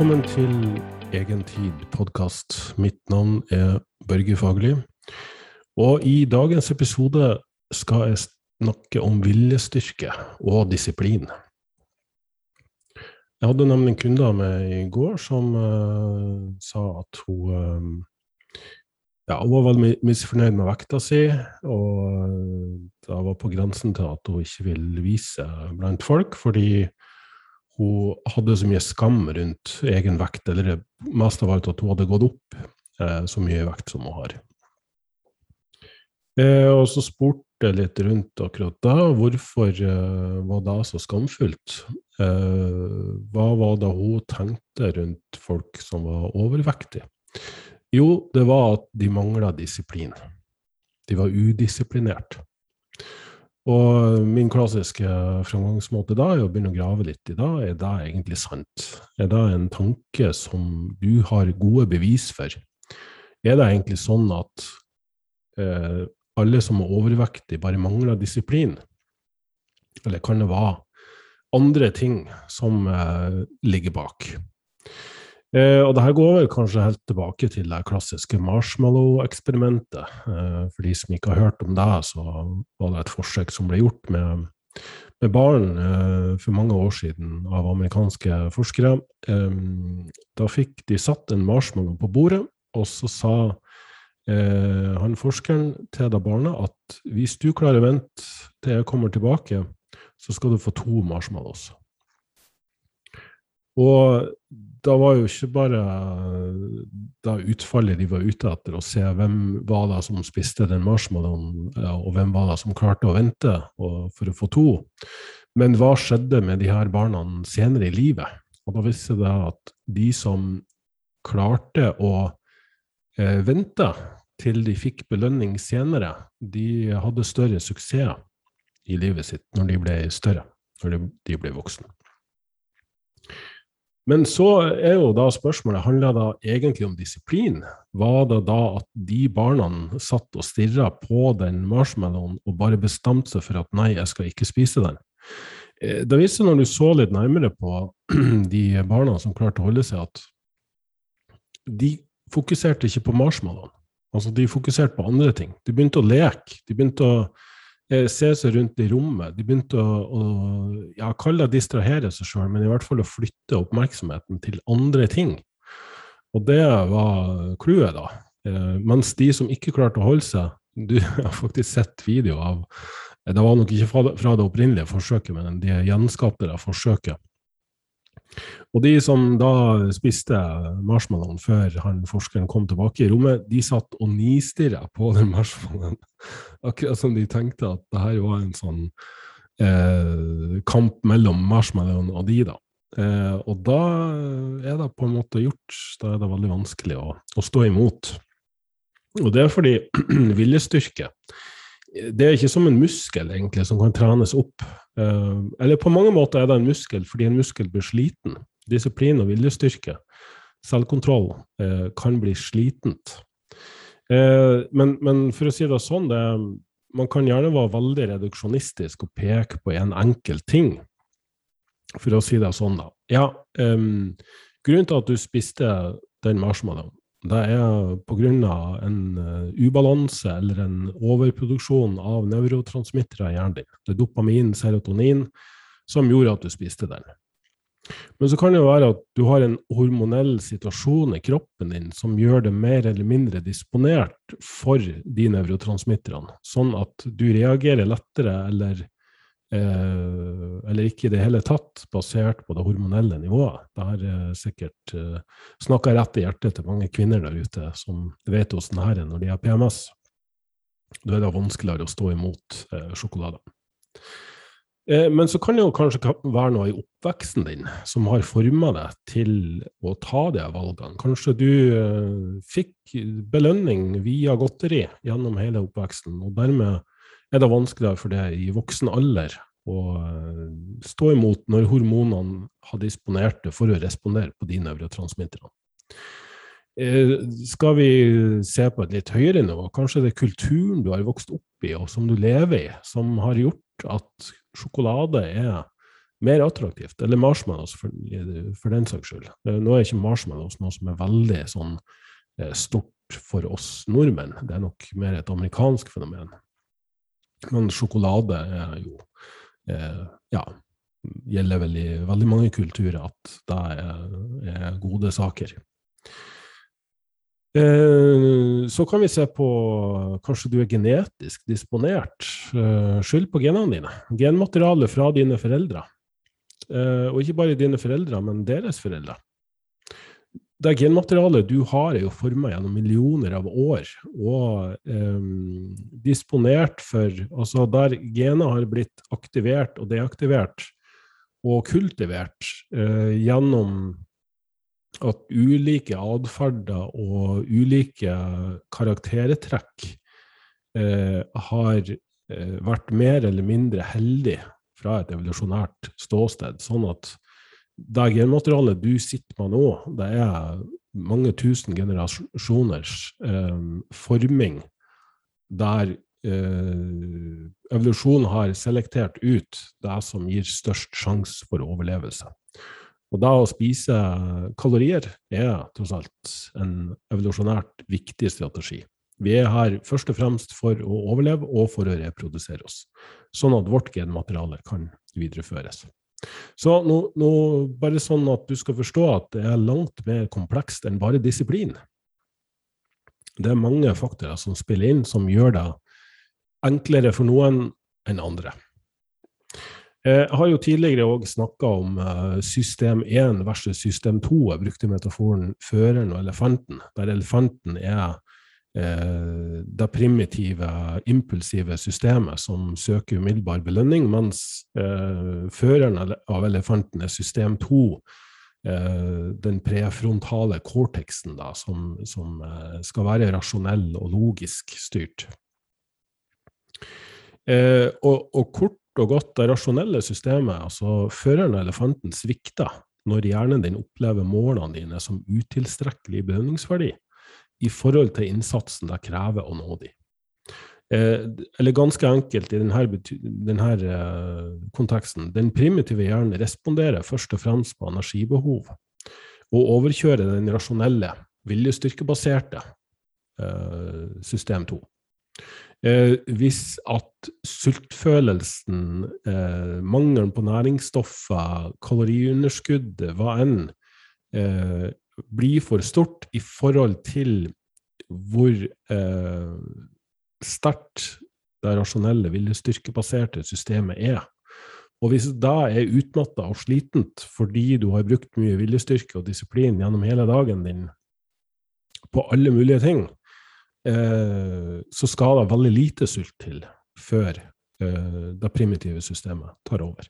Velkommen til Egen tid podkast. Mitt navn er Børge Fagerli. Og i dagens episode skal jeg snakke om viljestyrke og disiplin. Jeg hadde nemlig en kunde av meg i går som uh, sa at hun uh, ja, hun var veldig misfornøyd med vekta si, og uh, det var på grensen til at hun ikke vil vise blant folk, fordi hun hadde så mye skam rundt egen vekt, eller mest av alt at hun hadde gått opp eh, så mye vekt som hun har. Eh, og så spurte jeg litt rundt akkurat da. Hvorfor eh, var det så skamfullt? Eh, hva var det hun tenkte rundt folk som var overvektige? Jo, det var at de mangla disiplin. De var udisiplinert. Og min klassiske framgangsmåte da er å begynne å grave litt i det. Er det egentlig sant? Er det en tanke som du har gode bevis for? Er det egentlig sånn at eh, alle som er overvektige, bare mangler disiplin? Eller kan det være andre ting som eh, ligger bak? Eh, og det her går vel kanskje helt tilbake til det klassiske marshmallow-eksperimentet. Eh, for de som ikke har hørt om det, så var det et forsøk som ble gjort med, med barn eh, for mange år siden av amerikanske forskere. Eh, da fikk de satt en marshmallow på bordet, og så sa eh, han forskeren til det barnet at hvis du klarer å vente til jeg kommer tilbake, så skal du få to marshmallows. Og da var jo ikke bare da utfallet de var ute etter, å se hvem var det som spiste den marshmallowen, og hvem var det som klarte å vente for å få to. Men hva skjedde med de her barna senere i livet? Og da viste det at de som klarte å eh, vente til de fikk belønning senere, de hadde større suksess i livet sitt når de ble større, når de ble voksne. Men så er jo da spørsmålet handler det egentlig om disiplin. Var det da at de barna satt og stirra på den marshmallowen og bare bestemte seg for at nei, jeg skal ikke spise den? Det viste seg når du så litt nærmere på de barna som klarte å holde seg, at de fokuserte ikke på marshmallowen. Altså, de fokuserte på andre ting. De begynte å leke. De begynte å Eh, se seg rundt i rommet. De begynte å, å ja, kalle det distrahere seg sjøl, men i hvert fall å flytte oppmerksomheten til andre ting. Og det var clouet, da. Eh, mens de som ikke klarte å holde seg Du har faktisk sett video av Det var nok ikke fra fra det opprinnelige forsøket, men de gjenskapte det forsøket. Og de som da spiste marshmallowen før han forskeren kom tilbake i rommet, de satt og nistirra på den marshmallowen. Akkurat som de tenkte at det her var en sånn eh, kamp mellom marshmallowen og de, da. Eh, og da er det på en måte gjort. Da er det veldig vanskelig å, å stå imot. Og det er fordi viljestyrke det er ikke som en muskel egentlig som kan trenes opp. Uh, eller på mange måter er det en muskel fordi en muskel blir sliten. Disiplin og viljestyrke, selvkontroll, uh, kan bli slitent. Uh, men, men, for å si det sånn, det, man kan gjerne være veldig reduksjonistisk og peke på en enkel ting. For å si det sånn, da. Ja, um, grunnen til at du spiste den marshmallowen, det er pga. en uh, ubalanse eller en overproduksjon av nevrotransmittere i hjernen din. Det er dopamin, serotonin, som gjorde at du spiste den. Men så kan det jo være at du har en hormonell situasjon i kroppen din som gjør det mer eller mindre disponert for de nevrotransmitterne, sånn at du reagerer lettere eller Eh, eller ikke i det hele tatt, basert på det hormonelle nivået. Det er eh, sikkert eh, snakka rett i hjertet til mange kvinner der ute som vet åssen det er når de har PMS. Da er det vanskeligere å stå imot eh, sjokolade. Eh, men så kan det jo kanskje være noe i oppveksten din som har forma deg til å ta de valgene. Kanskje du eh, fikk belønning via godteri gjennom hele oppveksten, og dermed er det vanskeligere for deg i voksen alder å eh, stå imot når hormonene har disponert det for å respondere på de nevrotransmitterne. Eh, skal vi se på et litt høyere nivå, kanskje det er kulturen du har vokst opp i og som du lever i, som har gjort at sjokolade er mer attraktivt. Eller marshmallows, for, for den saks skyld. Nå er ikke marshmallows noe som er veldig sånn stort for oss nordmenn. Det er nok mer et amerikansk fenomen. Men sjokolade er jo eh, Ja, gjelder vel i veldig mange kulturer at det er, er gode saker. Eh, så kan vi se på kanskje du er genetisk disponert. Eh, skyld på genene dine. Genmateriale fra dine foreldre. Eh, og ikke bare dine foreldre, men deres foreldre det genmaterialet du har, er jo forma gjennom millioner av år og um, disponert for Altså der gener har blitt aktivert og deaktivert og kultivert uh, gjennom at ulike atferder og ulike karaktertrekk uh, har uh, vært mer eller mindre heldig fra et evolusjonært ståsted. Sånn at det genmaterialet du sitter med nå, det er mange tusen generasjoners eh, forming der eh, evolusjonen har selektert ut det som gir størst sjanse for overlevelse. Og da å spise kalorier er tross alt en evolusjonært viktig strategi. Vi er her først og fremst for å overleve og for å reprodusere oss, sånn at vårt genmateriale kan videreføres. Så nå, nå, bare sånn at du skal forstå at det er langt mer komplekst enn bare disiplin. Det er mange faktorer som spiller inn, som gjør det enklere for noen enn andre. Jeg har jo tidligere òg snakka om eh, system 1 versus system 2. Jeg brukte metaforen føreren og elefanten, der elefanten er eh, det primitive, impulsive systemet som søker umiddelbar belønning, mens eh, føreren av elefanten er system 2, eh, den prefrontale cortexen, da, som, som eh, skal være rasjonell og logisk styrt. Eh, og, og, kort og godt, det rasjonelle systemet, altså føreren av elefanten, svikter når hjernen din opplever målene dine som utilstrekkelig belønningsverdi i forhold til innsatsen det krever å nå de. Eh, eller ganske enkelt i denne, denne eh, konteksten, den primitive hjernen responderer først og fremst på energibehov, og overkjører den rasjonelle, viljestyrkebaserte eh, system 2. Eh, hvis at sultfølelsen, eh, mangelen på næringsstoffer, kaloriunderskuddet, hva enn, blir for stort i forhold til hvor eh, sterkt det rasjonelle, viljestyrkebaserte systemet er. Og hvis da er utmatta og slitent fordi du har brukt mye viljestyrke og disiplin gjennom hele dagen din på alle mulige ting, eh, så skal det veldig lite sult til før eh, det primitive systemet tar over.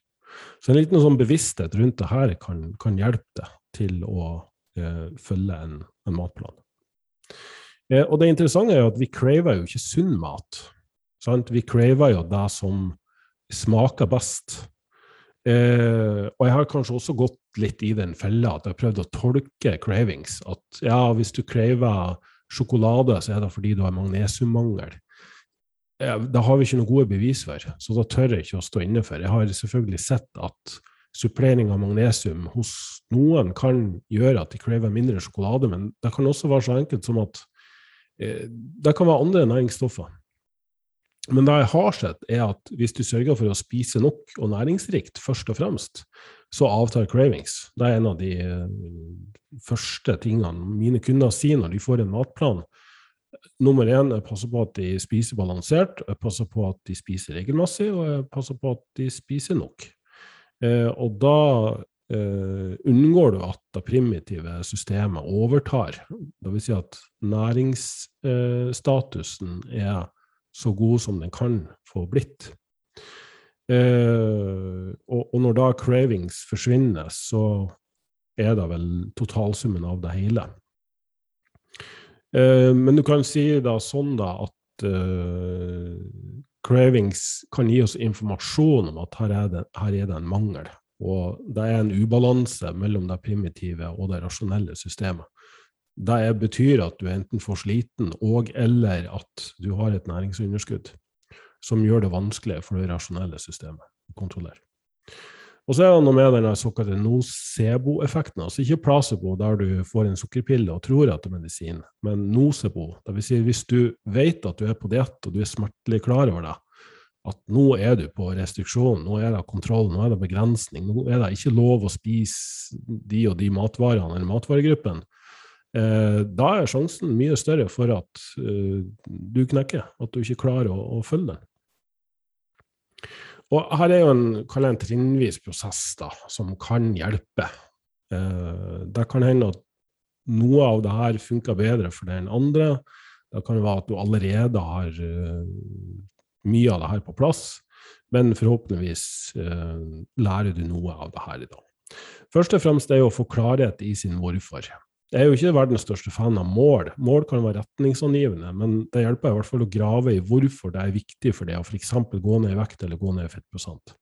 Så en liten sånn bevissthet rundt det her kan, kan hjelpe deg til å følge en, en matplan. Eh, og det interessante er jo at vi craver jo ikke sunn mat. Sant? Vi craver jo det som smaker best. Eh, og jeg har kanskje også gått litt i den fella at jeg har prøvd å tolke cravings. At ja, hvis du craver sjokolade, så er det fordi du har magnesiummangel. Eh, det har vi ikke noen gode bevis for, så da tør jeg ikke å stå inne for. Jeg har selvfølgelig sett at supplering av magnesium hos noen kan gjøre at de krever mindre sjokolade, men det kan også være så enkelt som at eh, det kan være andre næringsstoffer. Men det jeg har sett, er at hvis du sørger for å spise nok og næringsrikt, først og fremst, så avtar cravings. Det er en av de uh, første tingene mine kunder sier når de får en matplan. Nummer én, jeg passer på at de spiser balansert, jeg passer på at de spiser regelmessig, og jeg passer på at de spiser nok. Eh, og da eh, unngår du at det primitive systemet overtar. Det vil si at næringsstatusen er så god som den kan få blitt. Eh, og, og, når da cravings forsvinner, så er det vel totalsummen av det hele. Eh, men du kan si da sånn da at eh, cravings kan gi oss informasjon om at her er, det, her er det en mangel. Og det er en ubalanse mellom det primitive og det rasjonelle systemet. Det betyr at du enten får sliten og eller at du har et næringsunderskudd som gjør det vanskelig for det rasjonelle systemet å kontrollere. Og så er det noe med den såkalte nocebo-effekten. Altså ikke placebo, der du får en sukkerpille og tror at det er medisin, men nocebo. Vil si hvis du vet at du er på diett, og du er smertelig klar over det, at nå er du på restriksjon, nå er det kontroll, nå er det begrensning, nå er det ikke lov å spise de og de matvarene eller matvaregruppen, eh, da er sjansen mye større for at eh, du knekker, at du ikke klarer å, å følge den. Og her er jo en, en trinnvis prosess da, som kan hjelpe. Eh, det kan hende at noe av det her funker bedre for den andre. Det kan være at du allerede har uh, mye av det her på plass, men forhåpentligvis uh, lærer du noe av det her i dag. Først og fremst er jo å få klarhet i sin hvorfor. Jeg er jo ikke verdens største fan av mål. Mål kan være retningsangivende, men det hjelper i hvert fall å grave i hvorfor det er viktig for deg å f.eks. gå ned i vekt eller gå ned i fettprosent.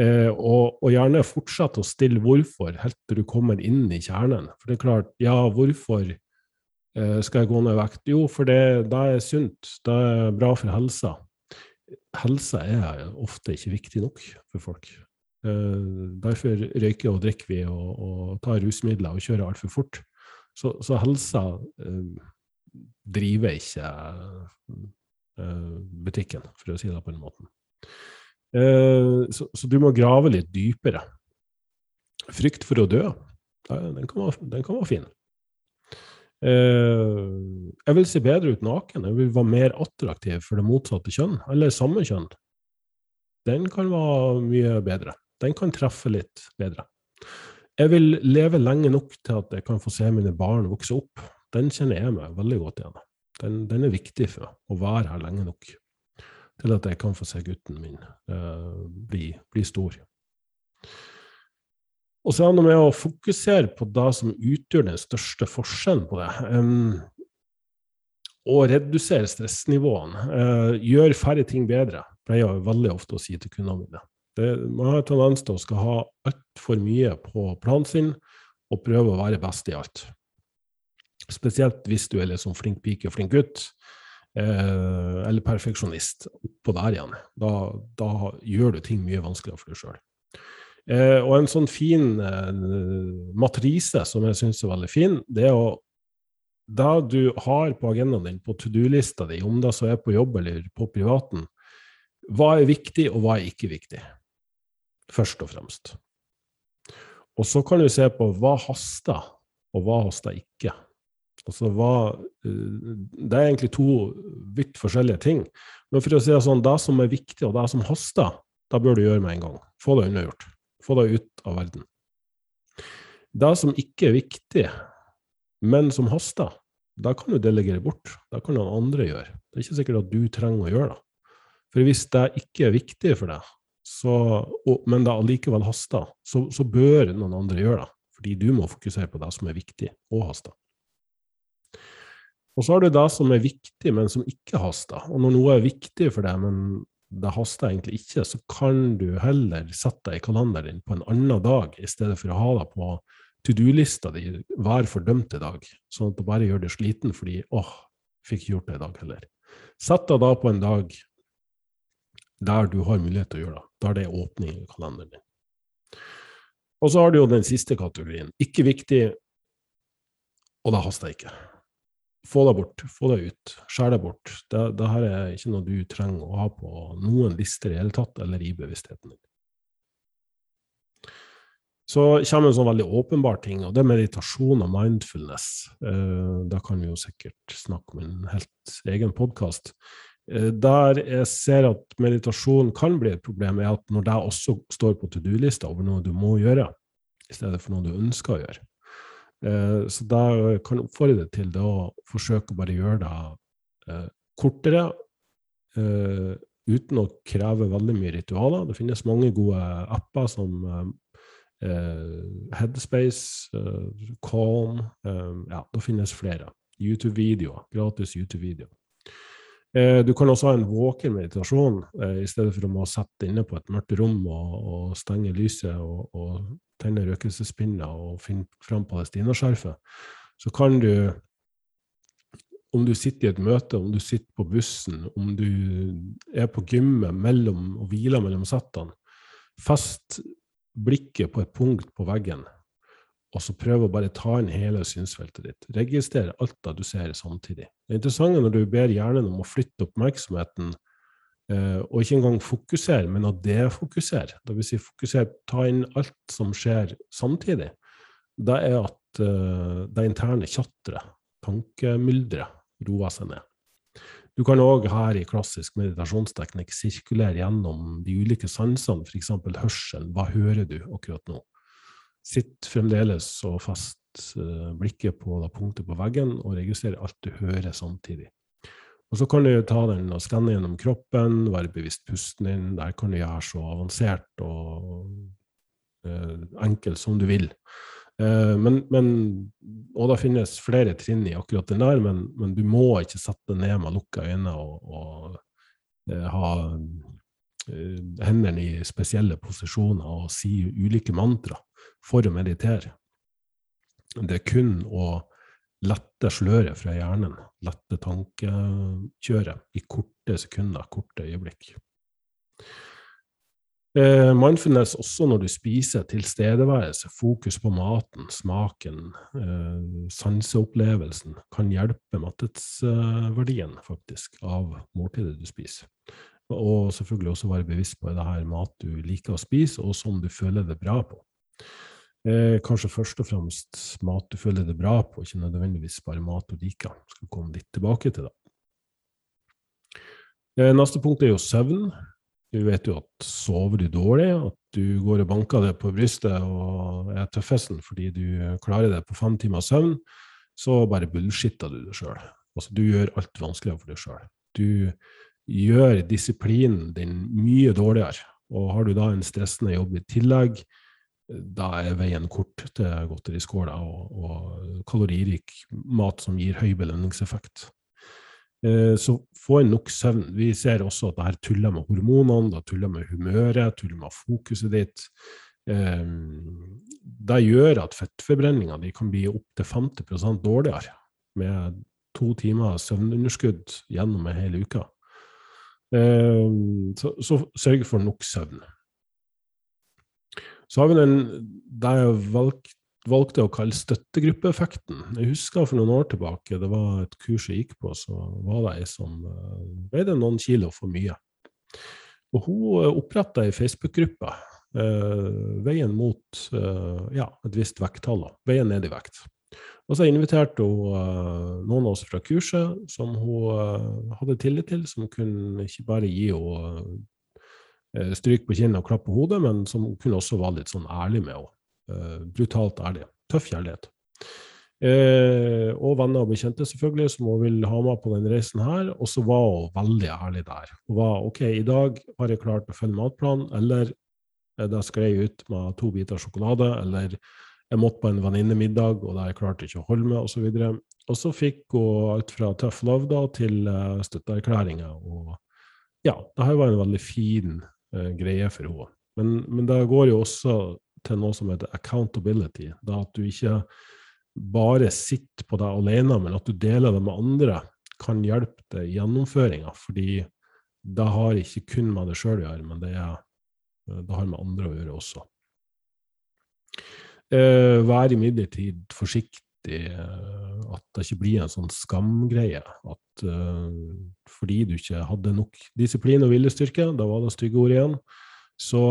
Eh, og, og, gjerne fortsette å stille hvorfor helt til du kommer inn i kjernen. For det er klart, ja, hvorfor eh, skal jeg gå ned i vekt? Jo, for det, det er sunt. Det er bra for helsa. Helsa er ofte ikke viktig nok for folk. Eh, derfor røyker og drikker vi og, og tar rusmidler og kjører altfor fort. Så, så helsa eh, driver ikke eh, butikken, for å si det på den måten. Eh, så, så, du må grave litt dypere. Frykt for å dø, den kan være, den kan være fin. Eh, jeg vil se bedre ut naken, jeg vil være mer attraktiv for det motsatte kjønn, eller samme kjønn. Den kan være mye bedre. Den kan treffe litt bedre. Jeg vil leve lenge nok til at jeg kan få se mine barn vokse opp. Den kjenner jeg meg veldig godt igjen den, den, er viktig for meg, å være her lenge nok til at jeg kan få se gutten min uh, bli, bli, stor. Og så er det med å fokusere på det som utgjør den største forskjellen på det. Um, og redusere stressnivåene. Uh, gjør færre ting bedre, pleier jeg veldig ofte å si til kundene mine. Det, man har tendens til å skal ha altfor mye på planen sin og prøve å være best i alt. Spesielt hvis du er sånn flink pike og flink gutt, eh, eller perfeksjonist. Oppå der igjen. Da, da, gjør du ting mye vanskeligere for deg sjøl. Eh, og en sånn fin eh, matrise som jeg syns er veldig fin, det er å det du har på agendaen din, på to do-lista di, om det så er på jobb eller på privaten, hva er viktig, og hva er ikke viktig? Først og fremst. Og så kan du se på hva haster, og hva haster ikke. Altså hva eh, Det er egentlig to vidt forskjellige ting. Men for å si det sånn, det som er viktig, og det som haster, da bør du gjøre med en gang. Få det unnagjort. Få det ut av verden. Det som ikke er viktig, men som haster, da kan du delegere bort. Det kan noen andre gjøre. Det er ikke sikkert at du trenger å gjøre det. For hvis det ikke er viktig for deg, så, og, men det allikevel haster, så, så, bør noen andre gjøre det. Fordi du må fokusere på det som er viktig, og haster. Og så har du det som er viktig, men som ikke haster. Og når noe er viktig for deg, men det haster egentlig ikke, så kan du heller sette deg i kalenderen din på en annen dag, i stedet for å ha det på to do-lista di hver fordømte dag, sånn at du bare gjør deg sliten fordi åh, fikk ikke gjort det i dag heller. Sett deg da på en dag der du har mulighet til å gjøre det. Da er det åpning i kalenderen din. Og så har du jo den siste kategorien. Ikke viktig, og det haster ikke. Få deg bort, få deg ut, skjær deg bort. Det, det, er ikke noe du trenger å ha på noen lister i hele tatt, eller i bevisstheten din. Så kommer en sånn veldig åpenbar ting, og det er meditasjon og mindfulness. Eh, da kan vi jo sikkert snakke om en helt egen podkast. Eh, der jeg ser at meditasjon kan bli et problem, er at når det også står på to do-lista over noe du må gjøre, i stedet for noe du ønsker å gjøre. Eh, så da kan jeg oppfordre deg til å forsøke å bare gjøre det eh, kortere, uten å kreve veldig mye ritualer. Det finnes mange gode apper som Headspace, Calm Ja, det finnes flere. YouTube-videoer, gratis YouTube-videoer. Eh, du kan også ha en våken meditasjon eh, i stedet for å må sette inne på et mørkt rom og, og stenge lyset og, og tenne røkelsespinner og finne fram palestinaskjerfet. Så kan du, om du sitter i et møte, om du sitter på bussen, om du er på gymmet mellom, og hviler mellom settene, fest blikket på et punkt på veggen, og så prøve å bare ta inn hele synsfeltet ditt. Registrere alt det du ser samtidig. Det interessante når du ber hjernen om å flytte oppmerksomheten, eh, og ikke engang fokusere, men å defokusere, dvs. Si fokusere, ta inn alt som skjer samtidig, det er at eh, det interne tjatteret, tankemylderet, roer seg ned. Du kan òg her i klassisk meditasjonsteknikk sirkulere gjennom de ulike sansene, f.eks. hørselen. Hva hører du akkurat nå? Sitt fremdeles og fast uh, blikket på da, punktet på veggen og registrerer alt du hører samtidig. Og Så kan du ta den og skanne gjennom kroppen, være bevisst pusten din. Der kan du gjøre så avansert og eh, enkelt som du vil. Eh, men, men, og det finnes flere trinn i akkurat den der, men, men du må ikke sette ned med lukka øyne og, og eh, ha uh, hendene i spesielle posisjoner og si ulike mantra for å meditere. Det er kun å lette sløret fra hjernen, lette tankekjøret i korte sekunder, korte øyeblikk. Eh, mindfulness også når du spiser, tilstedeværelse, fokus på maten, smaken, eh, sanseopplevelsen, kan hjelpe matthetsverdien faktisk av måltidet du spiser. Og selvfølgelig også være bevisst på det her mat du liker å spise, og som du føler det bra på. Eh, kanskje først og fremst mat du føler det bra på, ikke nødvendigvis bare mat du liker. Skal komme litt tilbake til det. Eh, neste punkt er jo søvn. Du vet jo at sover du dårlig, at du går og banker deg på brystet og er tøffesen fordi du klarer det på fem timer søvn, så bare bullshitter du deg sjøl. Altså, du gjør alt vanskeligere for deg sjøl. Du gjør disiplinen din mye dårligere. Og har du da en stressende jobb i tillegg, da er veien kort til godteriskåla og, og kaloririk mat som gir høy belønningseffekt. Eh, så få inn nok søvn. Vi ser også at det her tuller med hormonene, det tuller med humøret, tuller med fokuset ditt. Eh, det gjør at fettforbrenninga di kan bli opptil 50% dårligere med to timer søvnunderskudd gjennom en hel uke. Eh, så, så sørg for nok søvn. Så har vi den der jeg valg, valgte å kalle støttegruppeeffekten. Jeg husker for noen år tilbake, det var et kurs jeg gikk på, så var det ei som eh, veide noen kilo for mye. Og hun eh, oppretta ei Facebook-gruppe, Uh, veien mot uh, ja, et visst vekttall, veien ned i vekt. Og så inviterte hun uh, noen av oss fra kurset som hun hadde tillit til, som kunne ikke bare gi henne stryk på kinnet og klapp på hodet, men som kunne også være litt sånn ærlig med henne. Uh, brutalt ærlig. Tøff kjærlighet. Uh, og venner og bekjente, selvfølgelig, som hun vil ha med på den reisen her. Og så var hun veldig ærlig der. Hun var OK, i dag har jeg klart å følge matplanen, eller da sklei jeg ut med to biter sjokolade, eller jeg måtte på en venninnemiddag, og da jeg klarte ikke å holde med, osv. Og, og så fikk hun alt fra tøff love da, til uh, støtteerklæringer. Og ja, det her var en veldig fin greie for henne. Men, men det går jo også til noe som heter accountability. Da at du ikke bare sitter på deg alene, men at du deler det med andre, kan hjelpe deg i gjennomføringa. Fordi det har ikke kun med deg sjøl å gjøre, men det, er, det, har med andre å gjøre også. Eh, vær imidlertid forsiktig eh, at det ikke blir en sånn skamgreie. At uh, fordi du ikke hadde nok disiplin og viljestyrke, da var det stygge ord igjen, så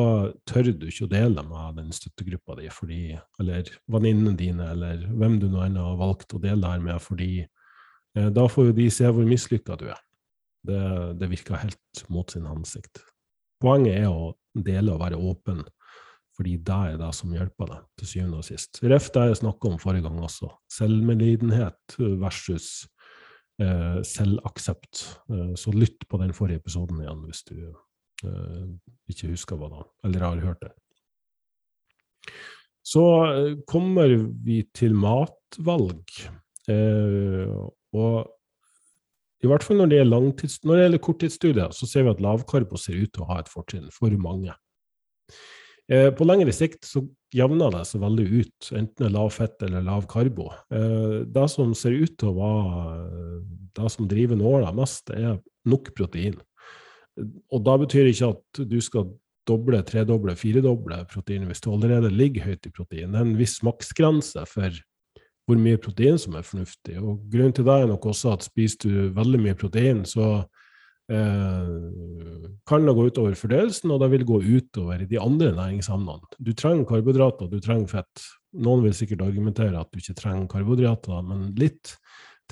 tør du ikke å dele med den støttegruppa di, fordi, eller venninnene dine, eller hvem du nå enn har valgt å dele det her med, fordi uh, da får jo de se hvor mislykka du er. Det, det, virker helt mot sin ansikt. Poenget er å dele og være åpen, fordi det er det som hjelper deg til syvende og sist. Ref det jeg snakka om forrige gang også. Selvmedlidenhet versus eh, selvaksept. Eh, så lytt på den forrige episoden igjen hvis du eh, ikke husker hva da, eller har hørt det. Så uh, kommer vi til matvalg. Uh, og i hvert fall når det, langtids, når det gjelder korttidsstudier, så ser vi at lavkarbo ser ut til å ha et fortrinn for mange. På lengre sikt så jevner det seg veldig ut, enten det er lav fett eller lav karbo. Det som ser ut til å være det som driver nåla mest, er nok protein. Og da betyr det ikke at du skal doble, tredoble, firedoble protein hvis du allerede ligger høyt i protein. Det er en viss maksgrense for hvor mye protein som er fornuftig. Og grunnen til det er nok også at spiser du veldig mye protein, så eh, kan da gå utover fordøyelsen, og det vil gå utover de andre næringsemnene. Du trenger karbohydrater, du trenger fett. Noen vil sikkert argumentere at du ikke trenger karbohydrater, men litt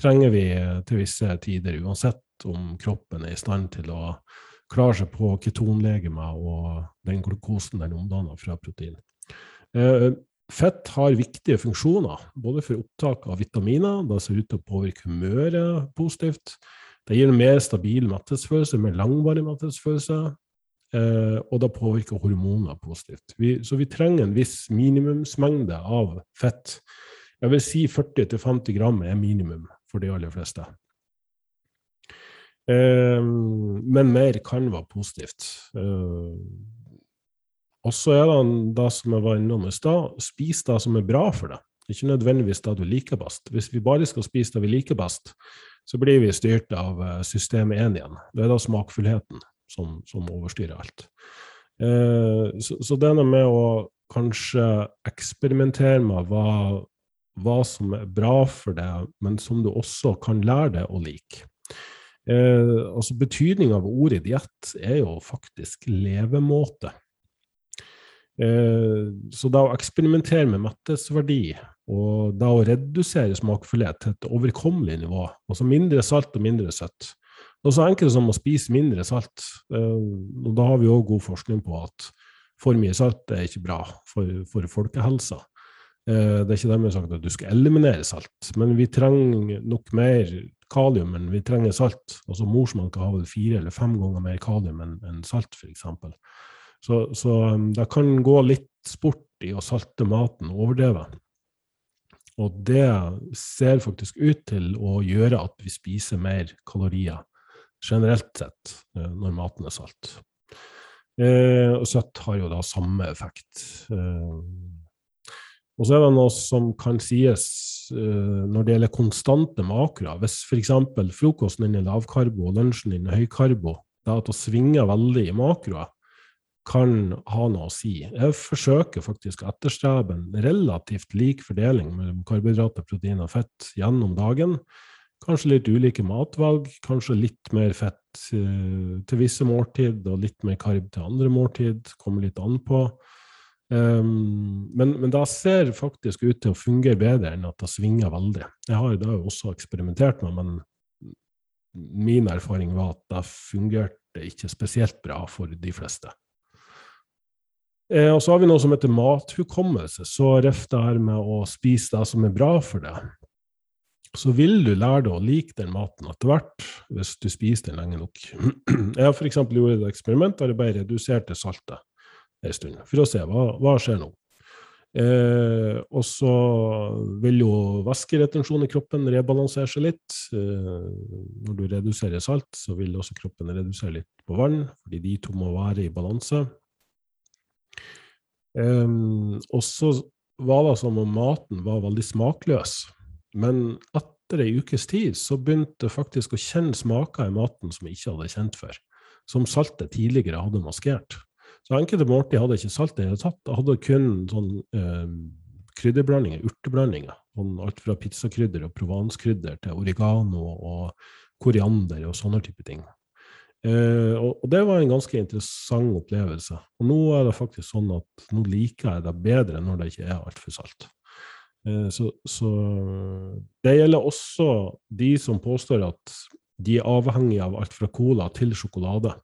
trenger vi til visse tider, uansett om kroppen er i stand til å klare seg på ketonlegemer og den glukosen den omdanner fra protein. Eh, fett har viktige funksjoner, både for opptak av vitaminer, det ser ut til å påvirke humøret positivt. Det gir en mer stabil metthetsfølelse, mer langvarig metthetsfølelse, eh, og det påvirker hormoner positivt. Så vi trenger en viss minimumsmengde av fett. Jeg vil si 40-50 gram er minimum for de aller fleste. Um, men mer kan være positivt. Uh, og så er det det som jeg var innom i stad, spis det som er bra for deg. Ikke nødvendigvis det du liker best. Hvis vi bare skal spise det vi liker best, så blir vi styrt av uh, system 1 igjen. Det er da smakfullheten som, som overstyrer alt. Eh, så, så denne med å kanskje eksperimentere med hva, hva som er bra for deg, men som du også kan lære deg å like. Eh, altså Betydninga av ordet diett er jo faktisk levemåte. Eh, så da å eksperimentere med mettesverdi og da å redusere smakfullhet til et overkommelig nivå, altså mindre salt og mindre søtt Det er så enkelt som å spise mindre salt. Eh, og da har vi òg god forskning på at for mye salt er ikke bra for, for folkehelsa. Eh, det er ikke dermed sagt at du skal eliminere salt, men vi trenger nok mer kalium enn vi trenger salt. Altså Morsmelka har vel fire eller fem ganger mer kalium enn en salt, f.eks. Så, så um, det kan gå litt sport i å salte maten overdrevet. Og det ser faktisk ut til å gjøre at vi spiser mer kalorier generelt sett eh, når maten er salt. Eh, og søtt har jo da samme effekt. Eh, og så er det noe som kan sies eh, når det gjelder konstante makroer. Hvis f.eks. frokosten din er lavkarbo og lunsjen din er høykarbo, det at å svinge veldig i makroer kan ha noe å si. Jeg forsøker faktisk å etterstrebe en relativt lik fordeling mellom karbohydrater, protein og fett gjennom dagen. Kanskje litt ulike matvalg, kanskje litt mer fett uh, til visse måltid og litt mer karb til andre måltid. Kommer litt an på. Um, men, men det ser faktisk ut til å fungere bedre enn at det svinger veldig. Jeg har det også eksperimentert med, men min erfaring var at det fungerte ikke spesielt bra for de fleste. Eh, og så har vi noe som heter mathukommelse. Så ref det her med å spise det som er bra for deg. Så vil du lære deg å like den maten etter hvert, hvis du spiser den lenge nok. Jeg har f.eks. gjort et eksperiment der jeg bare reduserte saltet en stund, for å se hva, hva skjer nå. Eh, og så vil jo væskeretensjonen i kroppen rebalansere seg litt. Eh, når du reduserer salt, så vil også kroppen redusere litt på vann, fordi de to må være i balanse. Eh, og så var det som om maten var veldig smakløs. Men etter ei ukes tid så begynte jeg faktisk å kjenne smaker i maten som jeg ikke hadde kjent før. Som saltet tidligere hadde maskert. Så enkelte måltid hadde ikke salt i det hele tatt. Jeg hadde kun sånn eh, krydderblandinger, urteblandinger. Sånn alt fra pizzakrydder og provanskrydder til oregano og koriander og sånne type ting. Eh, og, det var en ganske interessant opplevelse. Og nå er det faktisk sånn at nå liker jeg det bedre når det ikke er altfor salt. Eh, så, så, det gjelder også de som påstår at de er avhengige av alt fra cola til sjokolade.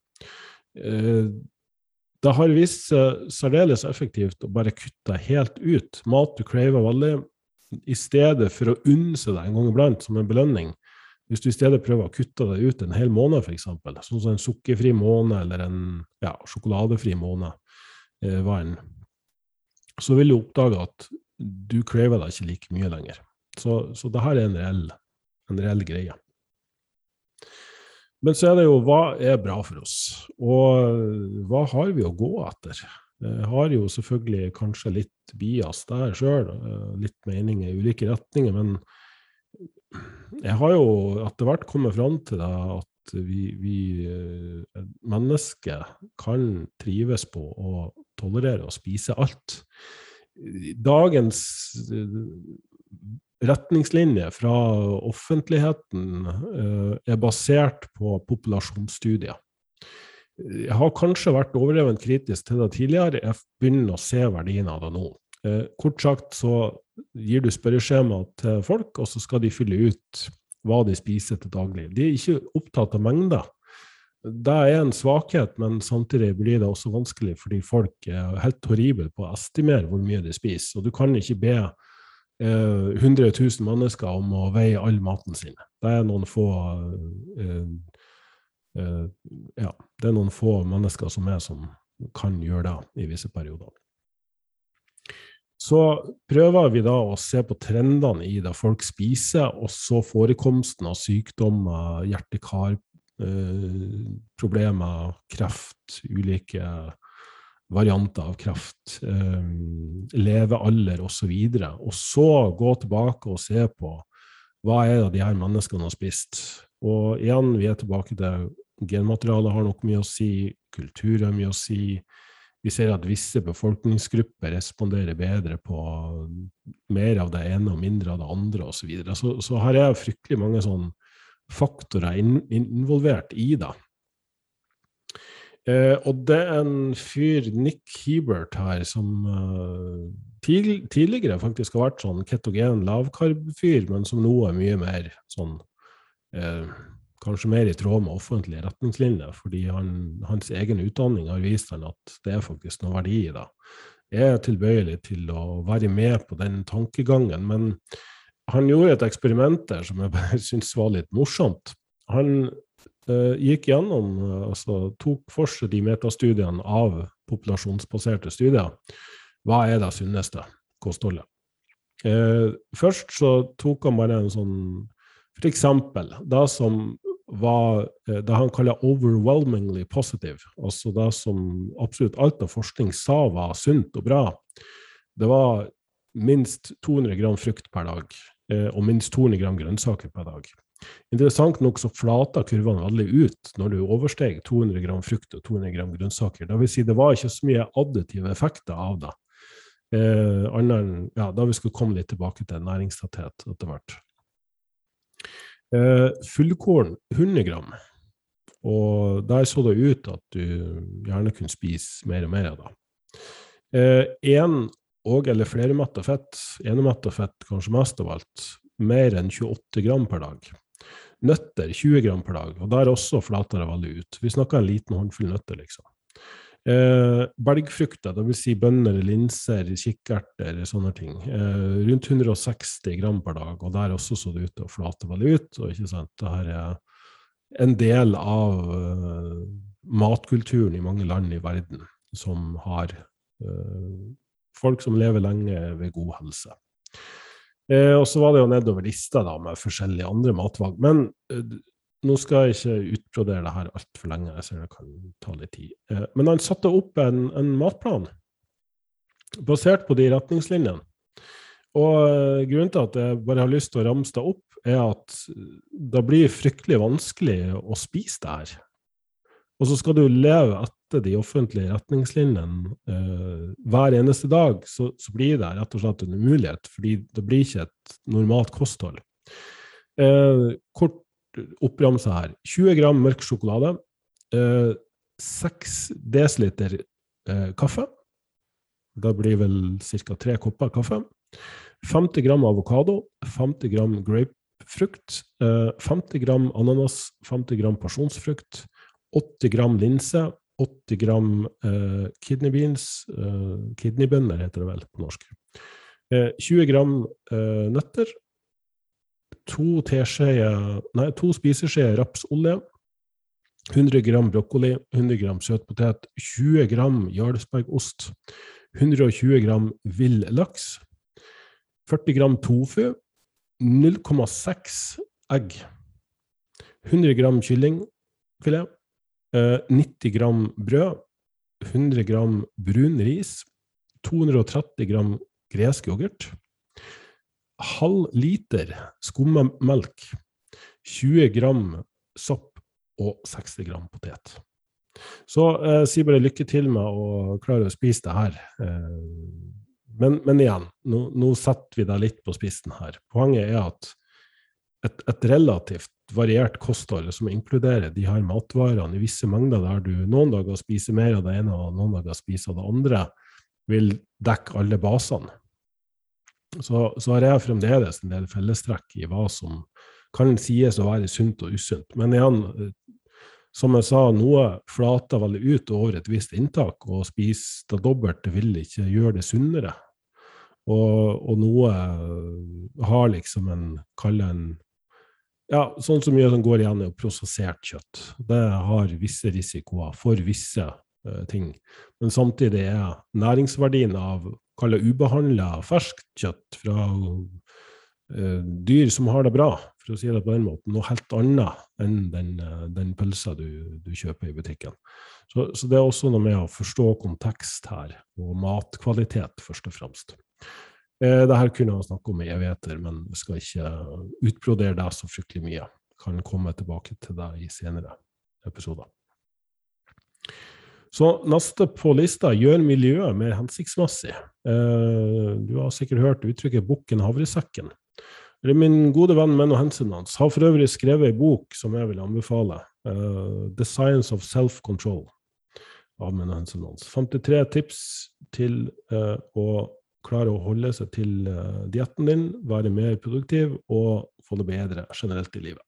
Eh, det har vist seg særdeles effektivt å bare kutte helt ut mat du craver veldig, i stedet for å unne seg deg en gang iblant som en belønning. Hvis du i stedet prøver å kutte deg ut en hel måned, f.eks., sånn som en sukkerfri måned eller en ja, sjokoladefri måned, eh, vann, så vil du oppdage at du craver deg ikke like mye lenger. Så, så det her er en reell, en reell greie. Men så er det jo hva er bra for oss, og hva har vi å gå etter? Jeg har jo selvfølgelig kanskje litt bias der sjøl, litt meninger i ulike retninger, men jeg har jo etter hvert kommet fram til det at vi, vi eh, mennesker kan trives på å tolerere å spise alt. Dagens eh, retningslinje fra offentligheten eh, er basert på populasjonsstudier. Jeg har kanskje vært overdrevent kritisk til det tidligere, jeg begynner å se verdien av det nå. Kort sagt så gir du spørreskjema til folk, og så skal de fylle ut hva de spiser til daglig. De er ikke opptatt av mengder. Det er en svakhet, men samtidig blir det også vanskelig fordi folk er helt horrible på å estimere hvor mye de spiser. Og du kan ikke be eh, 100 000 mennesker om å veie all maten sin. Det er noen få eh, eh, ja, det er noen få mennesker som er som kan gjøre det i visse perioder. Så prøver vi da å se på trendene i det folk spiser, og så forekomsten av sykdommer, hjerte-kar-problemer, eh, kreft, ulike varianter av kreft, eh, levealder osv. Og, og så gå tilbake og se på hva er det de her menneskene har spist. Og igjen, vi er tilbake til genmaterialet har nok mye å si, kultur har mye å si, vi ser at visse befolkningsgrupper responderer bedre på mer av det ene og mindre av det andre osv. Så, videre. så Så her er fryktelig mange sånn faktorer in, involvert i det. Eh, og det er en fyr, Nick Hebert, her, som uh, tidligere faktisk har vært sånn ketogen lavkarb-fyr, men som nå er mye mer sånn eh, kanskje mer i tråd med offentlige retningslinjer, fordi han, hans egen utdanning har vist han at det er faktisk noe verdi i det. Jeg er tilbøyelig til å være med på den tankegangen, men han gjorde et eksperiment der som jeg bare syntes var litt morsomt. Han eh, gikk gjennom, uh, altså tok for seg de metastudiene av populasjonsbaserte studier. Hva er det sunneste kostholdet? Eh, først så tok han bare en sånn For eksempel, det som var eh, det han kaller 'overwhelmingly positive', altså det som absolutt alt av forskning sa var sunt og bra. Det var minst 200 gram frukt per dag eh, og minst 200 gram grønnsaker per dag. Interessant nok så flata kurvene veldig ut når du oversteg 200 gram frukt og 200 gram grønnsaker. Det vil si det var ikke så mye additive effekter av det. Eh, annen, ja, da vi skulle komme litt tilbake til næringstetthet etter hvert. Eh, fullkorn 100 gram. Og der så det ut at du gjerne kunne spise mer og mer av det. Én eh, og eller flermetta fett, enemetta fett kanskje mest av alt, mer enn 28 gram per dag. Nøtter 20 gram per dag, og der også flater det veldig ut. Vi snakker en liten håndfull nøtter, liksom. Eh, belgfrukter, dvs. Si bønner, linser, kikkerter, sånne ting. Eh, rundt 160 gram per dag, og der også så det ut til å flate veldig ut. og ikke sant, det her er en del av eh, matkulturen i mange land i verden som har uh, folk som lever lenge ved god helse. Eh, og så var det jo nedover lista da, med forskjellige andre matvalg. Men uh, nå skal jeg ikke utbrodere det her altfor lenge, jeg ser det kan ta litt tid. Eh, men han satte opp en, en matplan basert på de retningslinjene. Og eh, grunnen til at jeg bare har lyst til å ramse det opp, er at det blir fryktelig vanskelig å spise det her. Og så skal du leve etter de offentlige retningslinjene eh, hver eneste dag, så, så, blir det rett og slett en umulighet, fordi det blir ikke et normalt kosthold. Eh, kort oppramsa her. 20 gram mørk sjokolade. Eh, 6 dl eh, kaffe. Da blir vel ca. tre kopper kaffe. 50 gram avokado. 50 gram grapefrukt. Eh, 50 gram ananas. 50 gram pasjonsfrukt. 80 gram linse. 80 gram eh, kidney beans. Eh, kidneybønner heter det vel på norsk. 20 eh, gram eh, nøtter to, nei, to spiseskjeer rapsolje, 100 gram brokkoli, 100 gram søtpotet, 20 gram jarlsbergost, 120 gram vill laks, 40 gram tofu, 0,6 egg, 100 gram kyllingfilet, 90 eh, gram brød, 100 gram brun ris, 230 gram gresk yoghurt, halv liter skummelk, 20 gram sopp og 60 gram potet. Så eh, si bare lykke til med å klare å spise det her. Eh, men, men, igjen, nå, nå, setter vi deg litt på spissen her. Poenget er at et, et, relativt variert kosthold som inkluderer de her matvarene i visse mengder, der du noen dager spiser mer av det ene og noen dager spiser av det andre, vil dekke alle basene. Så, så har jeg fremdeles en del fellestrekk i hva som kan sies å være sunt og usunt. Men igjen, som jeg sa, noe flater veldig ut over et visst inntak, og spise det dobbelte vil ikke gjøre det sunnere. Og, og noe har liksom en Kall en ja, sånn som mye som går igjen, er prosessert kjøtt. Det har visse risikoer for visse uh, ting. Men samtidig er næringsverdien av kall det ubehandla ferskt kjøtt fra uh, dyr som har det bra, for å si det på den måten, noe helt annet enn den, uh, den pølsa du, du, kjøper i butikken. Så, så, det er også noe med å forstå kontekst her, og matkvalitet, først og fremst. Eh, det her kunne jeg snakke om i evigheter, men jeg skal ikke utbrodere deg så fryktelig mye. Kan komme tilbake til deg i senere episoder. Så neste på lista gjør miljøet mer hensiktsmessig. Eh, du har sikkert hørt uttrykket 'bukken havresekken'. Min gode venn Menno Hensenans har for øvrig skrevet ei bok som jeg vil anbefale. Uh, 'The Science of Self-Control' av Menno Hensenans. 53 tips til uh, å klare å holde seg til dietten din, være mer produktiv og få det bedre generelt i livet.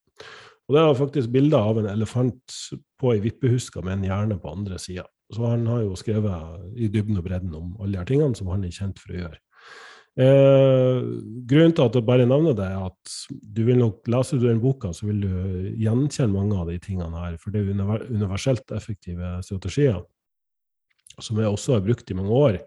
Og Det er faktisk bilder av en elefant på ei vippehuske med en hjerne på andre sida. Så han har jo skrevet i dybden og bredden om alle de tingene som han er kjent for å gjøre. Eh, grunnen til at jeg bare nevner det, er at du vil nok, leser du den boka, så vil du gjenkjenne mange av de tingene her. For det er universelt effektive strategier, som jeg også har brukt i mange år.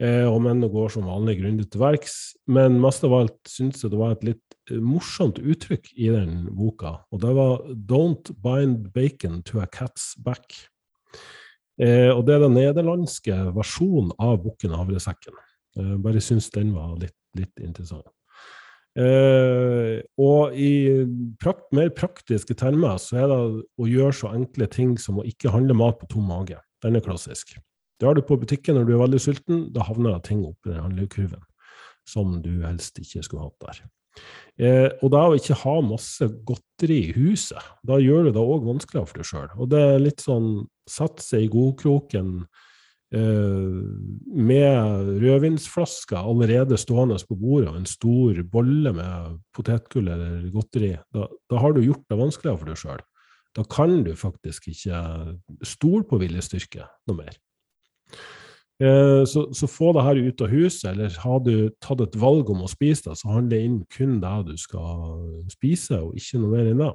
Eh, enn å går som vanlig grundig til verks. Men mest av alt syntes jeg det var et litt eh, morsomt uttrykk i den boka, og det var 'Don't bind bacon to a cat's back'. Eh, og det er den nederlandske versjonen av Bukken Havresekken. Eh, bare syns den var litt, litt interessant. Eh, og i prakt, mer praktiske termer så er det å gjøre så enkle ting som å ikke handle mat på tom mage. Den er klassisk. Drar du på butikken når du er veldig sulten, da havner det ting oppi den handlekurven som du helst ikke skulle hatt der. Eh, og da å ikke ha masse godteri i huset, da gjør du det òg vanskeligere for deg sjøl. Og det er litt sånn sette seg i godkroken eh, med rødvinsflasker allerede stående på bordet og en stor bolle med potetgull eller godteri. Da, da har du gjort det vanskeligere for deg sjøl. Da kan du faktisk ikke stole på viljestyrke noe mer. Eh, så, så, få det her ut av huset, eller har du tatt et valg om å spise det, så handler det inn kun det du skal spise, og ikke noe mer enn det.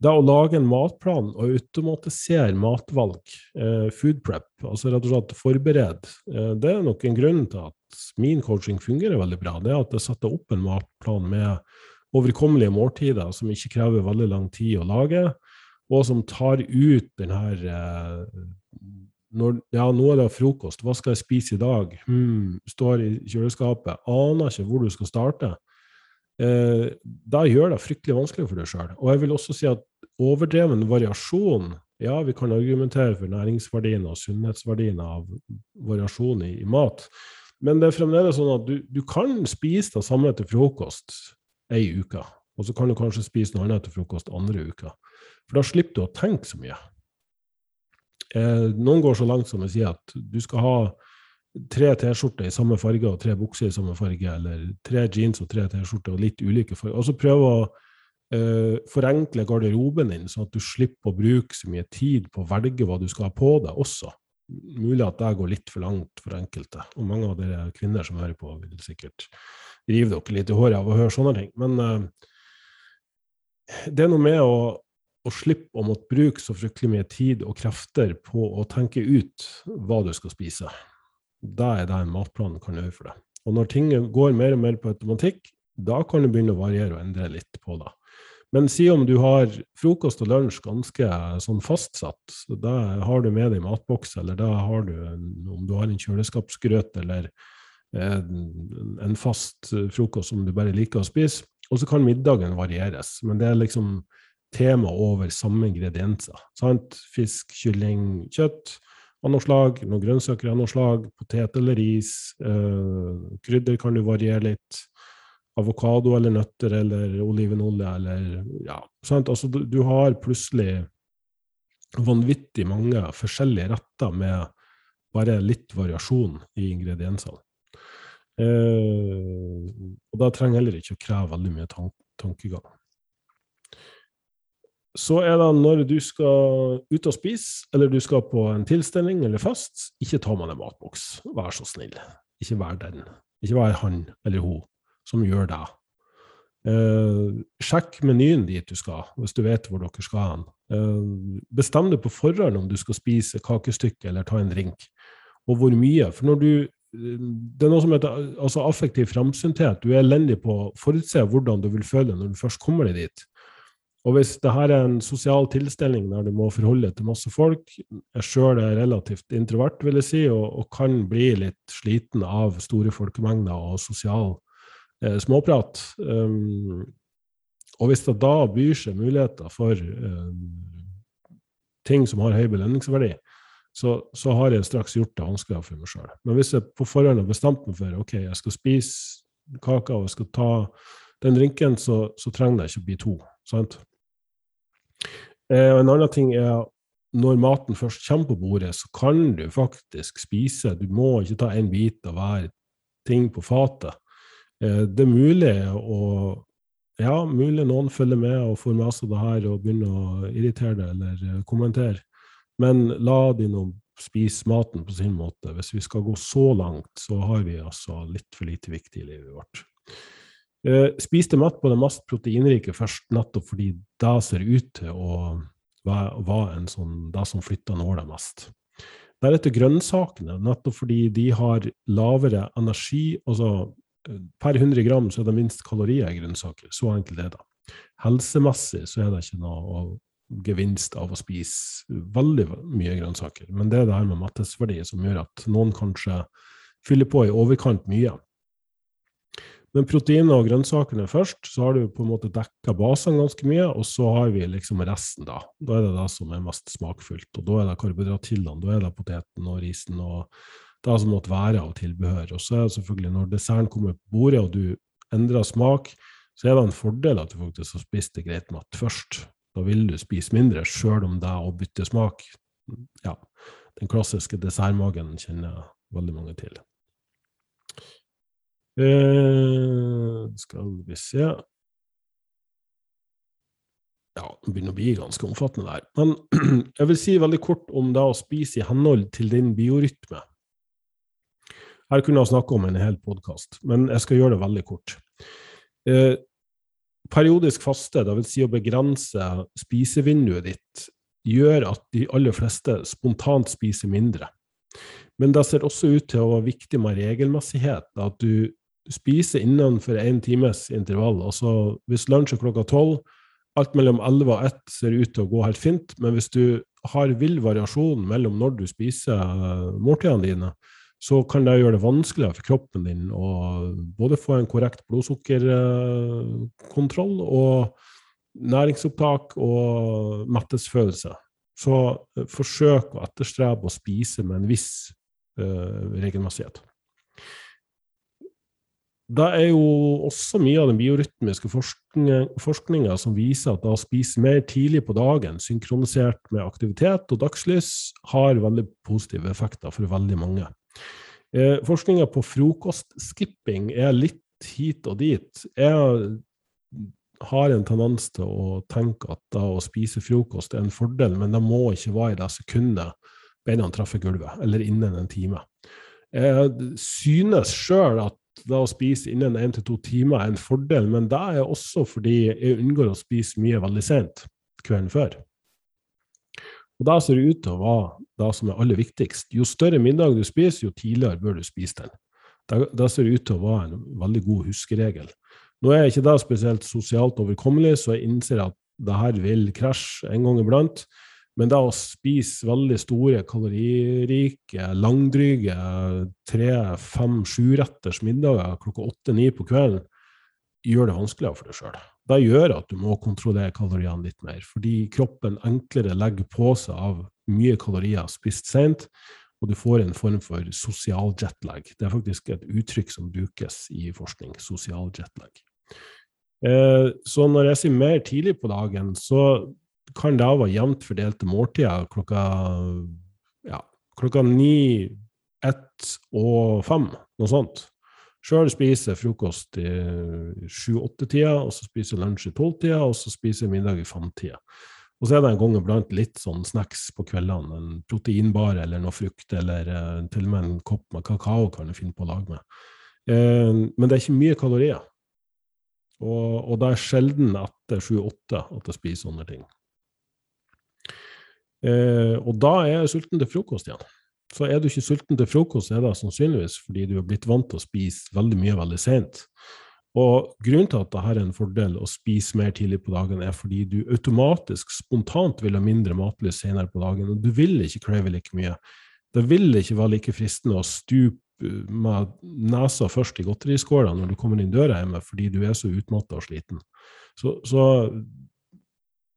Det å lage en matplan og automatisere matvalg, eh, food prep, altså rett og slett forberede, eh, det er nok en grunn til at min coaching fungerer veldig bra. Det er at jeg setter opp en matplan med overkommelige måltider som ikke krever veldig lang tid å lage, og som tar ut den her eh, når, ja, nå er det frokost, hva skal jeg spise i dag? Hmm, står i kjøleskapet, aner ikke hvor du skal starte. Eh, da gjør det fryktelig vanskelig for deg sjøl. Og jeg vil også si at overdreven variasjon Ja, vi kan argumentere for næringsverdien og sunnhetsverdien av variasjon i, i, mat, men det er fremdeles sånn at du, du kan spise det samme til frokost ei uke, og så kan du kanskje spise noe annet til frokost andre uka. For da slipper du å tenke så mye. Eh, noen går så langt som å si at du skal ha tre T-skjorter i samme farge og tre bukser i samme farge, eller tre jeans og tre T-skjorter og litt ulike farger. Og så prøve å eh, forenkle garderoben din, sånn at du slipper å bruke så mye tid på å velge hva du skal ha på deg også. Mulig at det går litt for langt for enkelte. Og mange av dere kvinner som hører på, vil sikkert rive dere litt i håret av å høre sånne ting. Men eh, det er noe med å å slippe å måtte bruke så fryktelig mye tid og krefter på å tenke ut hva du skal spise. Da er det en matplan kan gjøre for deg. Og når ting går mer og mer på automatikk, da kan du begynne å variere og endre litt på det. Men si om du har frokost og lunsj ganske sånn fastsatt, da har du med deg matboks, eller da har du en, om du har en kjøleskapsgrøt eller en, en fast frokost som du bare liker å spise, og så kan middagen varieres. Men det er liksom tema over samme ingredienser. Sant? Fisk, kylling, kjøtt av noe slag, noen grønnsaker av noe slag, potet eller ris. Eh, krydder kan du variere litt. Avokado eller nøtter eller olivenolje eller Ja, sant. Altså, du, du har plutselig vanvittig mange forskjellige retter med bare litt variasjon i ingrediensene. Eh, og da trenger heller ikke å kreve veldig mye tank tankegang. Så er det når du skal ut og spise, eller du skal på en tilstelning eller fest, ikke ta med deg matboks. Vær så snill. Ikke vær den. Ikke vær han eller hun som gjør det. Eh, sjekk menyen dit du skal, hvis du vet hvor dere skal hen. Eh, bestem deg på forhånd om du skal spise kakestykke eller ta en drink, og hvor mye. For når du det er noe som heter altså affektiv framsynthet. Du er elendig på å forutse hvordan du vil føle når du først kommer deg dit. Og hvis det her er en sosial tilstelning der du må forholde deg til masse folk, jeg sjøl er relativt introvert, vil jeg si, og, og, kan bli litt sliten av store folkemengder og sosial eh, småprat um, Og hvis det da byr seg muligheter for um, ting som har høy belønningsverdi, så, så, har jeg straks gjort det vanskeligere for meg sjøl. Men hvis jeg på forhånd har bestemt meg for ok, jeg skal spise kaka og jeg skal ta den drinken, så, så trenger det ikke å bli to. sant? Eh, en annen ting er når maten først kommer på bordet, så kan du faktisk spise. Du må ikke ta en bit av hver ting på fatet. Eh, det er mulig å Ja, mulig noen følger med og får med seg det her og begynner å irritere deg eller eh, kommentere. Men la de nå spise maten på sin måte. Hvis vi skal gå så langt, så har vi altså litt for lite viktig i livet vårt. Eh, spiste mat på det mest proteinrike først, nettopp fordi det ser ut til å være en sånn, det som flytter nåla mest. Deretter grønnsakene, nettopp fordi de har lavere energi. altså Per 100 gram så er det minst kalorier i grønnsaker. Så enkelt er det. Helsemessig så er det ikke noe gevinst av å spise veldig mye grønnsaker. Men det er det her med mettelsesverdi som gjør at noen kanskje fyller på i overkant mye. Men proteinene og grønnsakene først, så har du på en måte dekka basene ganske mye, og så har vi liksom resten, da. Da er det det som er mest smakfullt. Og da er det karbohydratillene, da er det poteten og risen og det som måtte være av tilbehør. Og så er det selvfølgelig, når desserten kommer på bordet, og du endrer smak, så er det en fordel at du faktisk har spist det greit mat først. Da vil du spise mindre, sjøl om det å bytte smak Ja, den klassiske dessertmagen kjenner jeg veldig mange til. Eh, skal vi se Ja, det begynner å bli ganske omfattende der. Men jeg vil si veldig kort om det å spise i henhold til din biorytme. Her kunne jeg snakke om en hel podkast, men jeg skal gjøre det veldig kort. Eh, periodisk faste, dvs. Si å begrense spisevinduet ditt, gjør at de aller fleste spontant spiser mindre. Men det ser også ut til å være viktig med regelmessighet, at du spiser innenfor én times intervall. Altså hvis lunsj er klokka tolv, alt mellom elleve og ett ser ut til å gå helt fint. Men hvis du har vill variasjon mellom når du spiser uh, måltidene dine, så kan det gjøre det vanskeligere for kroppen din å både få en korrekt blodsukkerkontroll uh, og næringsopptak og mettelsesfølelse. Så uh, forsøk å etterstrebe å spise med en viss regelmessighet. Det er jo også mye av den biorytmiske forskninga som viser at å spise mer tidlig på dagen, synkronisert med aktivitet og dagslys, har veldig positive effekter for veldig mange. Eh, forskninga på frokostskipping er litt hit og dit. Jeg har en tendens til å tenke at da å spise frokost er en fordel, men det må ikke være i det sekundet beina treffer gulvet, eller innen en time. Jeg synes sjøl at da å spise innen én til to timer er en fordel, men det er også fordi jeg unngår å spise mye veldig sent kvelden før. Og Da ser det ut til å være det som er aller viktigst. Jo større middag du spiser, jo tidligere bør du spise den. Ser det ut til å være en veldig god huskeregel. Nå er ikke det spesielt sosialt overkommelig, så jeg innser at det her vil krasje en gang iblant. Men da å spise veldig store, kaloririke, langdryge tre-, fem-, sjuretters middager klokka åtte-ni på kvelden gjør det vanskeligere for deg sjøl. Det gjør at du må kontrollere kaloriene litt mer, fordi kroppen enklere legger på seg av mye kalorier spist sent, og du får en form for sosial jetlag. Det er faktisk et uttrykk som brukes i forskning, sosial jetlag. Eh, så når jeg sier mer tidlig på dagen, så kan det være jevnt fordelte måltider klokka ja, klokka ni, ett og fem, noe sånt. Sjøl spiser jeg frokost i sju-åtte-tida, og så spiser jeg lunsj i tolv-tida, og så spiser jeg middag i fem-tida. Og så er det en gang iblant litt sånn snacks på kveldene. En proteinbar eller noe frukt, eller uh, til og med en kopp med kakao kan du finne på å lage med. Uh, men det er ikke mye kalorier. Og, og det er sjelden etter sju-åtte at jeg spiser sånne ting. Uh, og da er jeg sulten til frokost igjen. Så er du ikke sulten til frokost, er det sannsynligvis fordi du er blitt vant til å spise veldig mye veldig sent. Og grunnen til at det her er en fordel å spise mer tidlig på dagen, er fordi du automatisk, spontant, vil ha mindre matlyst senere på dagen, og du vil ikke crave like mye. Det vil ikke være like fristende å stupe med nesa først i godteriskåla når du kommer inn døra hjemme, fordi du er så utmatta og sliten. Så, så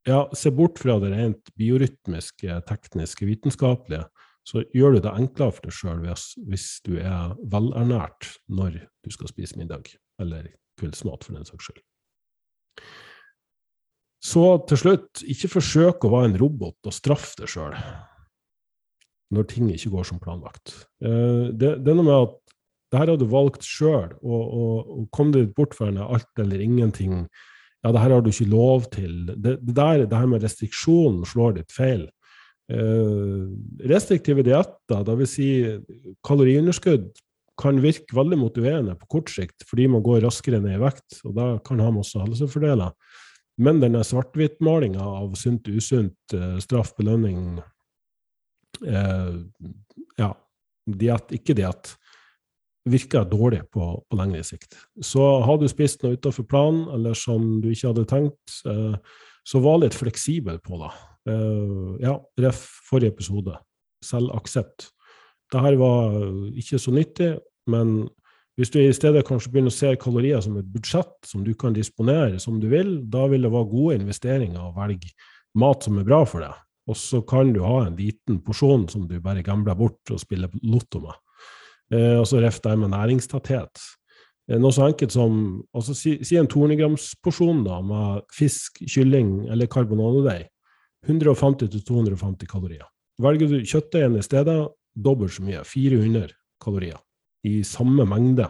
ja, se bort fra det rent biorytmiske, tekniske, vitenskapelige så gjør du det enklere for deg sjøl hvis du er velernært når du skal spise middag, eller kveldsmat, for den saks skyld. Så til slutt, ikke forsøk å være en robot og straffe deg sjøl når ting ikke går som planlagt. Eh, det, det er noe med at det her har du valgt sjøl, og, og, og, kom deg bort fra alt eller ingenting. Ja, det her har du ikke lov til. Det, det, der, det her med restriksjonen slår ditt feil. Eh, restriktive dietter, dvs. Si kaloriunderskudd, kan virke veldig motiverende på kort sikt fordi man går raskere ned i vekt, og da kan ha masse helsefordeler. Men denne svart-hvitt-malinga av sunt usunt, eh, straff, belønning eh, Ja, diett, ikke diett, virker dårlig på, på, lengre sikt. Så har du spist noe utenfor planen, eller som du ikke hadde tenkt, eh, så var litt fleksibel på det. Uh, ja, ref. forrige episode. Selvaksept. Dette var ikke så nyttig, men hvis du i stedet kanskje begynner å se kalorier som et budsjett som du kan disponere som du vil, da vil det være gode investeringer å velge mat som er bra for deg. Og så kan du ha en liten porsjon som du bare gambler bort og spiller lotto med. Eh, og så ref det med næringstetthet. Eh, noe så enkelt som altså si, si en 200-gramsporsjon med fisk, kylling eller karbonadedeig. 150-250 kalorier. Velger du kjøttdeigen i stedet, dobbelt så mye, 400 kalorier, i samme mengde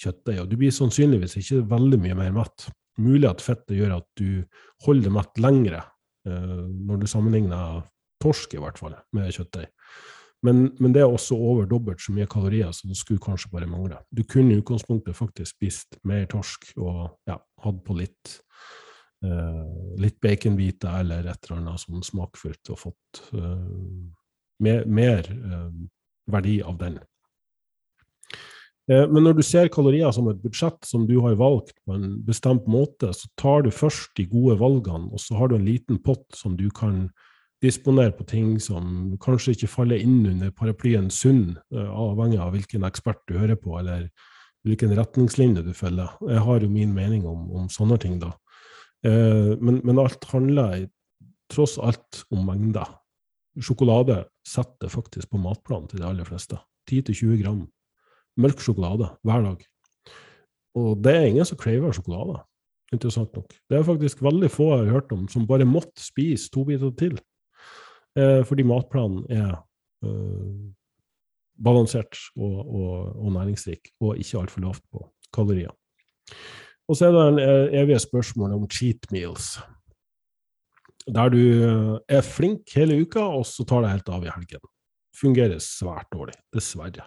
kjøttdeig. Og du blir sannsynligvis ikke veldig mye mer mett. Mulig at fettet gjør at du holder mett lengre, eh, når du sammenligner torsk, i hvert fall, med kjøttdeig. Men, men, det er også over dobbelt så mye kalorier, så det skulle kanskje bare mangle. Du kunne i utgangspunktet faktisk spist mer torsk og ja, hatt på litt uh, litt baconbiter eller et eller annet sånn smakfullt, og fått uh, mer, mer uh, verdi av den. Men når du ser kalorier som et budsjett som du har valgt på en bestemt måte, så tar du først de gode valgene, og så har du en liten pott som du kan disponere på ting som kanskje ikke faller inn under paraplyen sunn, avhengig av hvilken ekspert du hører på, eller hvilken retningslinje du følger. Jeg har jo min mening om, om sånne ting, da. Eh, men, men, alt handler tross alt om mengder. Sjokolade setter faktisk på matplanen til de aller fleste. 10-20 gram mørk sjokolade hver dag. Og det er ingen som craver sjokolade, interessant nok. Det er faktisk veldig få jeg har hørt om som bare måtte spise to biter til. Eh, fordi matplanen er eh, balansert og, og, og, næringsrik, og ikke altfor lavt på kalorier. Og så er det en eh, evige spørsmål om cheat meals. Der du er flink hele uka, og så tar det helt av i helgen. Fungerer svært dårlig, dessverre.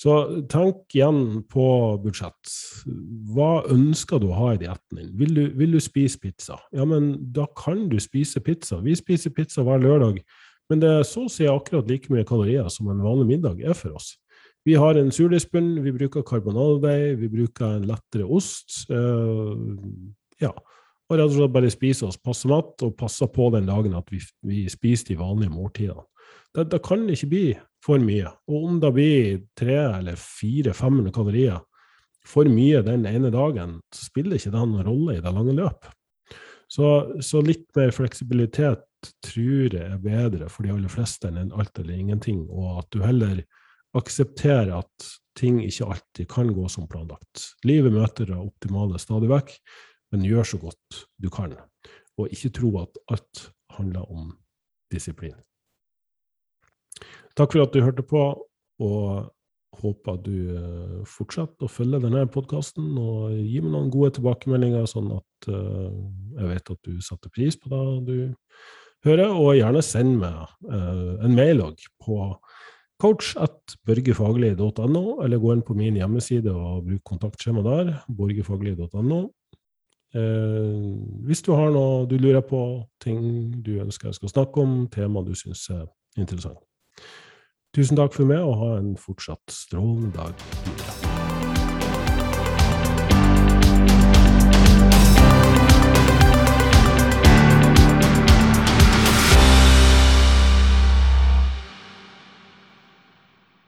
Så tenk igjen på budsjett. Hva ønsker du å ha i dietten din? Vil du, vil du, spise pizza? Ja, men da kan du spise pizza. Vi spiser pizza hver lørdag, men det er så å si akkurat like mye kalorier som en vanlig middag er for oss. Vi har en surdeigsbunn, vi bruker karbonadedeig, vi bruker en lettere ost. Øh, ja. Og rett og slett bare spiser oss passe mat, og passer på den dagen at vi, vi spiser de vanlige måltidene. Det, det, kan ikke bli for mye. Og om det blir tre eller fire 500 kalorier for mye den ene dagen, så spiller ikke det noen rolle i det lange løp. Så, så, litt mer fleksibilitet tror jeg er bedre for de aller fleste enn alt eller ingenting, og at du heller aksepterer at ting ikke alltid kan gå som planlagt. Livet møter det optimale stadig vekk, men gjør så godt du kan. Og ikke tro at alt handler om disiplin. Takk for at du hørte på, og håper du eh, fortsetter å følge denne podkasten og gi meg noen gode tilbakemeldinger, sånn at uh, jeg vet at du setter pris på det du hører. Og gjerne send meg uh, en mail òg på coach.børgefaglig.no, eller gå inn på min hjemmeside og bruk kontaktskjema der, borgefaglig.no. Hvis du har noe du lurer på, ting du ønsker jeg skal snakke om, tema du syns er interessant. Tusen takk for meg, og ha en fortsatt strålende dag.